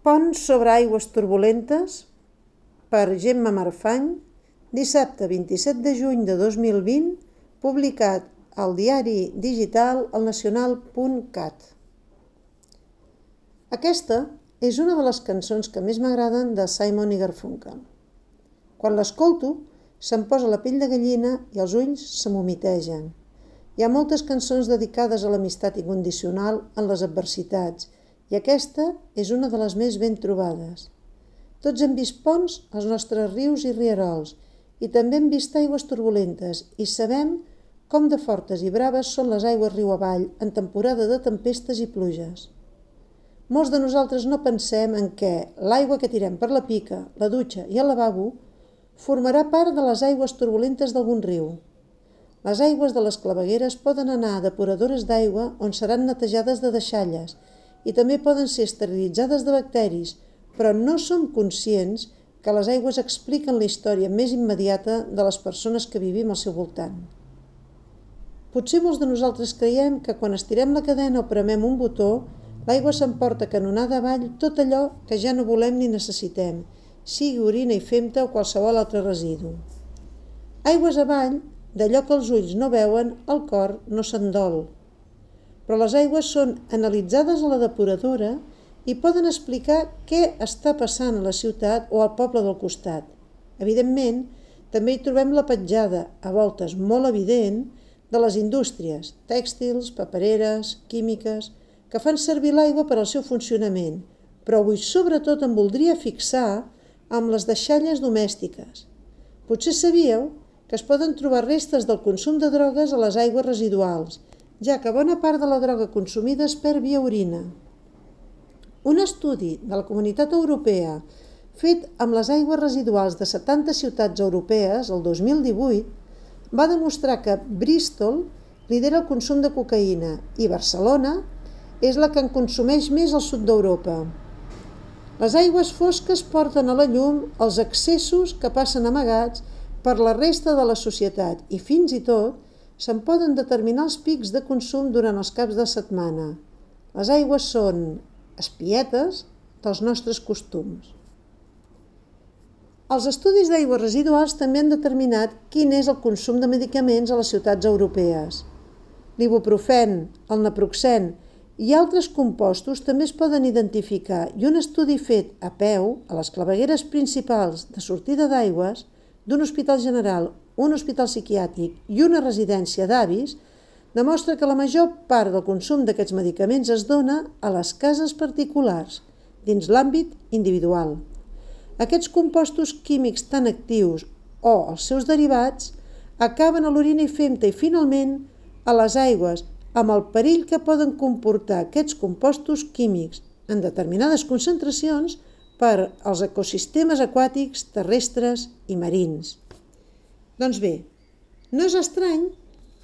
Pont sobre aigües turbulentes per Gemma Marfany, dissabte 27 de juny de 2020, publicat al diari digital elnacional.cat. Aquesta és una de les cançons que més m'agraden de Simon i Garfunkel. Quan l'escolto, se'm posa la pell de gallina i els ulls se m'humitegen. Hi ha moltes cançons dedicades a l'amistat incondicional en les adversitats i aquesta és una de les més ben trobades. Tots hem vist ponts als nostres rius i rierols i també hem vist aigües turbulentes i sabem com de fortes i braves són les aigües riu avall en temporada de tempestes i pluges. Molts de nosaltres no pensem en què l'aigua que tirem per la pica, la dutxa i el lavabo formarà part de les aigües turbulentes d'algun riu. Les aigües de les clavegueres poden anar a depuradores d'aigua on seran netejades de deixalles i també poden ser esterilitzades de bacteris, però no som conscients que les aigües expliquen la història més immediata de les persones que vivim al seu voltant. Potser molts de nosaltres creiem que quan estirem la cadena o premem un botó, l'aigua s'emporta canonada avall tot allò que ja no volem ni necessitem, sigui orina i femta o qualsevol altre residu. Aigües avall, d'allò que els ulls no veuen, el cor no se'n dol, però les aigües són analitzades a la depuradora i poden explicar què està passant a la ciutat o al poble del costat. Evidentment, també hi trobem la petjada, a voltes molt evident, de les indústries, tèxtils, papereres, químiques, que fan servir l'aigua per al seu funcionament, però avui sobretot em voldria fixar amb les deixalles domèstiques. Potser sabíeu que es poden trobar restes del consum de drogues a les aigües residuals ja que bona part de la droga consumida es perd via orina. Un estudi de la Comunitat Europea fet amb les aigües residuals de 70 ciutats europees el 2018 va demostrar que Bristol lidera el consum de cocaïna i Barcelona és la que en consumeix més al sud d'Europa. Les aigües fosques porten a la llum els excessos que passen amagats per la resta de la societat i fins i tot se'n poden determinar els pics de consum durant els caps de setmana. Les aigües són espietes dels nostres costums. Els estudis d'aigües residuals també han determinat quin és el consum de medicaments a les ciutats europees. L'ibuprofen, el naproxen i altres compostos també es poden identificar i un estudi fet a peu a les clavegueres principals de sortida d'aigües d'un hospital general un hospital psiquiàtric i una residència d'avis demostra que la major part del consum d'aquests medicaments es dona a les cases particulars, dins l'àmbit individual. Aquests compostos químics tan actius o els seus derivats acaben a l'orina i femta i finalment a les aigües amb el perill que poden comportar aquests compostos químics en determinades concentracions per als ecosistemes aquàtics, terrestres i marins. Doncs bé, no és estrany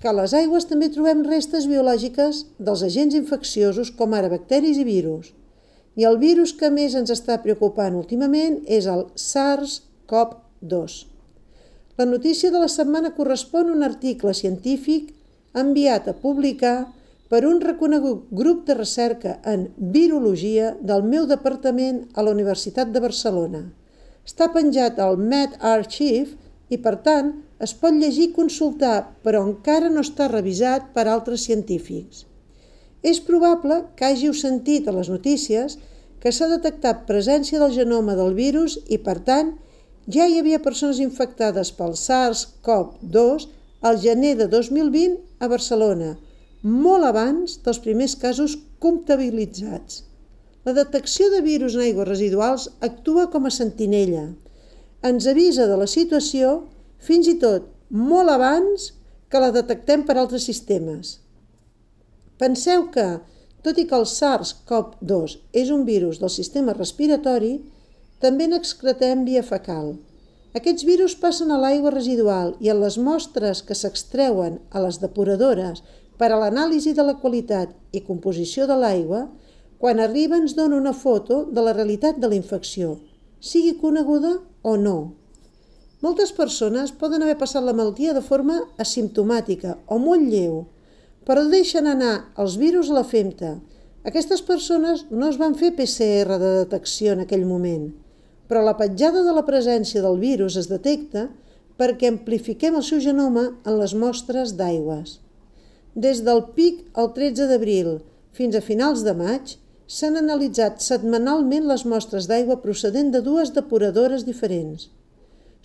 que a les aigües també trobem restes biològiques dels agents infecciosos com ara bacteris i virus. I el virus que més ens està preocupant últimament és el SARS-CoV-2. La notícia de la setmana correspon a un article científic enviat a publicar per un reconegut grup de recerca en virologia del meu departament a la Universitat de Barcelona. Està penjat al medRxiv i, per tant, es pot llegir i consultar, però encara no està revisat per altres científics. És probable que hàgiu sentit a les notícies que s'ha detectat presència del genoma del virus i, per tant, ja hi havia persones infectades pel SARS-CoV-2 al gener de 2020 a Barcelona, molt abans dels primers casos comptabilitzats. La detecció de virus en aigües residuals actua com a sentinella. Ens avisa de la situació fins i tot molt abans que la detectem per altres sistemes. Penseu que, tot i que el SARS-CoV-2 és un virus del sistema respiratori, també n'excretem via fecal. Aquests virus passen a l'aigua residual i en les mostres que s'extreuen a les depuradores per a l'anàlisi de la qualitat i composició de l'aigua, quan arriba ens dona una foto de la realitat de la infecció, sigui coneguda o no. Moltes persones poden haver passat la malaltia de forma asimptomàtica o molt lleu, però deixen anar els virus a la femta. Aquestes persones no es van fer PCR de detecció en aquell moment, però la petjada de la presència del virus es detecta perquè amplifiquem el seu genoma en les mostres d'aigües. Des del pic al 13 d'abril fins a finals de maig, s'han analitzat setmanalment les mostres d'aigua procedent de dues depuradores diferents.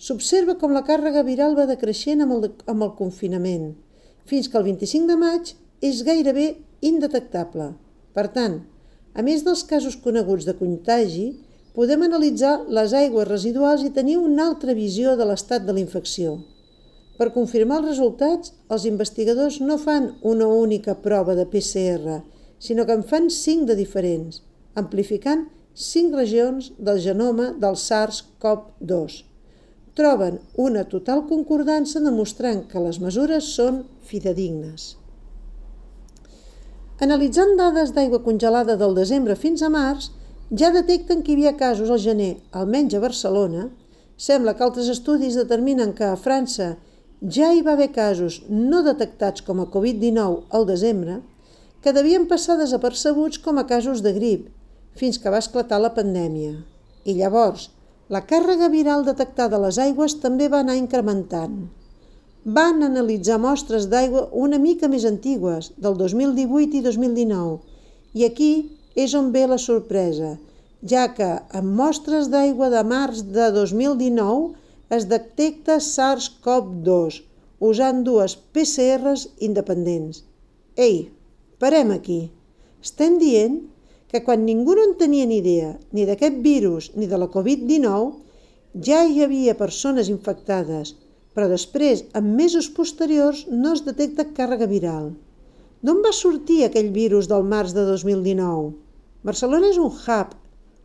S'observa com la càrrega viral va decreixent amb el, amb el confinament, fins que el 25 de maig és gairebé indetectable. Per tant, a més dels casos coneguts de contagi, podem analitzar les aigües residuals i tenir una altra visió de l'estat de la infecció. Per confirmar els resultats, els investigadors no fan una única prova de PCR, sinó que en fan cinc de diferents, amplificant cinc regions del genoma del SARS-CoV-2. Troben una total concordança demostrant que les mesures són fidedignes. Analitzant dades d'aigua congelada del desembre fins a març, ja detecten que hi havia casos al gener, almenys a Barcelona. Sembla que altres estudis determinen que a França ja hi va haver casos no detectats com a Covid-19 al desembre, que devien passar desapercebuts com a casos de grip, fins que va esclatar la pandèmia. I llavors, la càrrega viral detectada a les aigües també va anar incrementant. Van analitzar mostres d'aigua una mica més antigues, del 2018 i 2019, i aquí és on ve la sorpresa, ja que en mostres d'aigua de març de 2019 es detecta SARS-CoV-2 usant dues PCRs independents. Ei, parem aquí. Estem dient que quan ningú no en tenia ni idea ni d'aquest virus ni de la Covid-19, ja hi havia persones infectades, però després, en mesos posteriors, no es detecta càrrega viral. D'on va sortir aquell virus del març de 2019? Barcelona és un hub,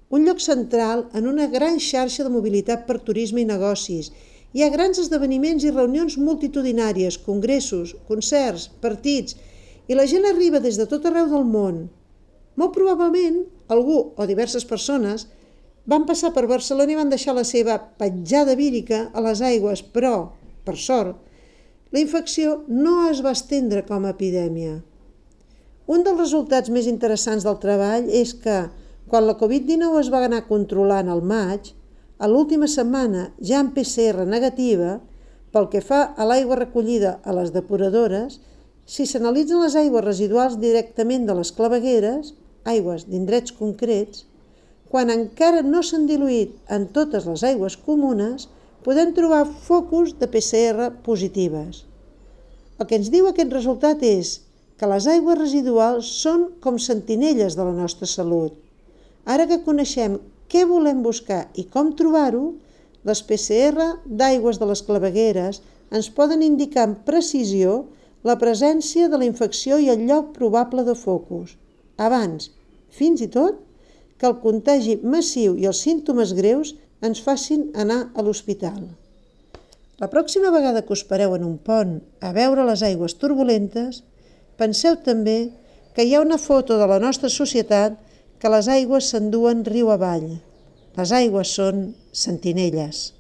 un lloc central en una gran xarxa de mobilitat per turisme i negocis. Hi ha grans esdeveniments i reunions multitudinàries, congressos, concerts, partits, i la gent arriba des de tot arreu del món. Molt probablement, algú o diverses persones van passar per Barcelona i van deixar la seva petjada vírica a les aigües, però, per sort, la infecció no es va estendre com a epidèmia. Un dels resultats més interessants del treball és que, quan la Covid-19 es va anar controlant al maig, a l'última setmana, ja en PCR negativa, pel que fa a l'aigua recollida a les depuradores, si s'analitzen les aigües residuals directament de les clavegueres, aigües d'indrets concrets, quan encara no s'han diluït en totes les aigües comunes, podem trobar focus de PCR positives. El que ens diu aquest resultat és que les aigües residuals són com sentinelles de la nostra salut. Ara que coneixem què volem buscar i com trobar-ho, les PCR d'aigües de les clavegueres ens poden indicar amb precisió la presència de la infecció i el lloc probable de focus. Abans, fins i tot, que el contagi massiu i els símptomes greus ens facin anar a l'hospital. La pròxima vegada que us pareu en un pont a veure les aigües turbulentes, penseu també que hi ha una foto de la nostra societat que les aigües s'enduen riu avall. Les aigües són sentinelles.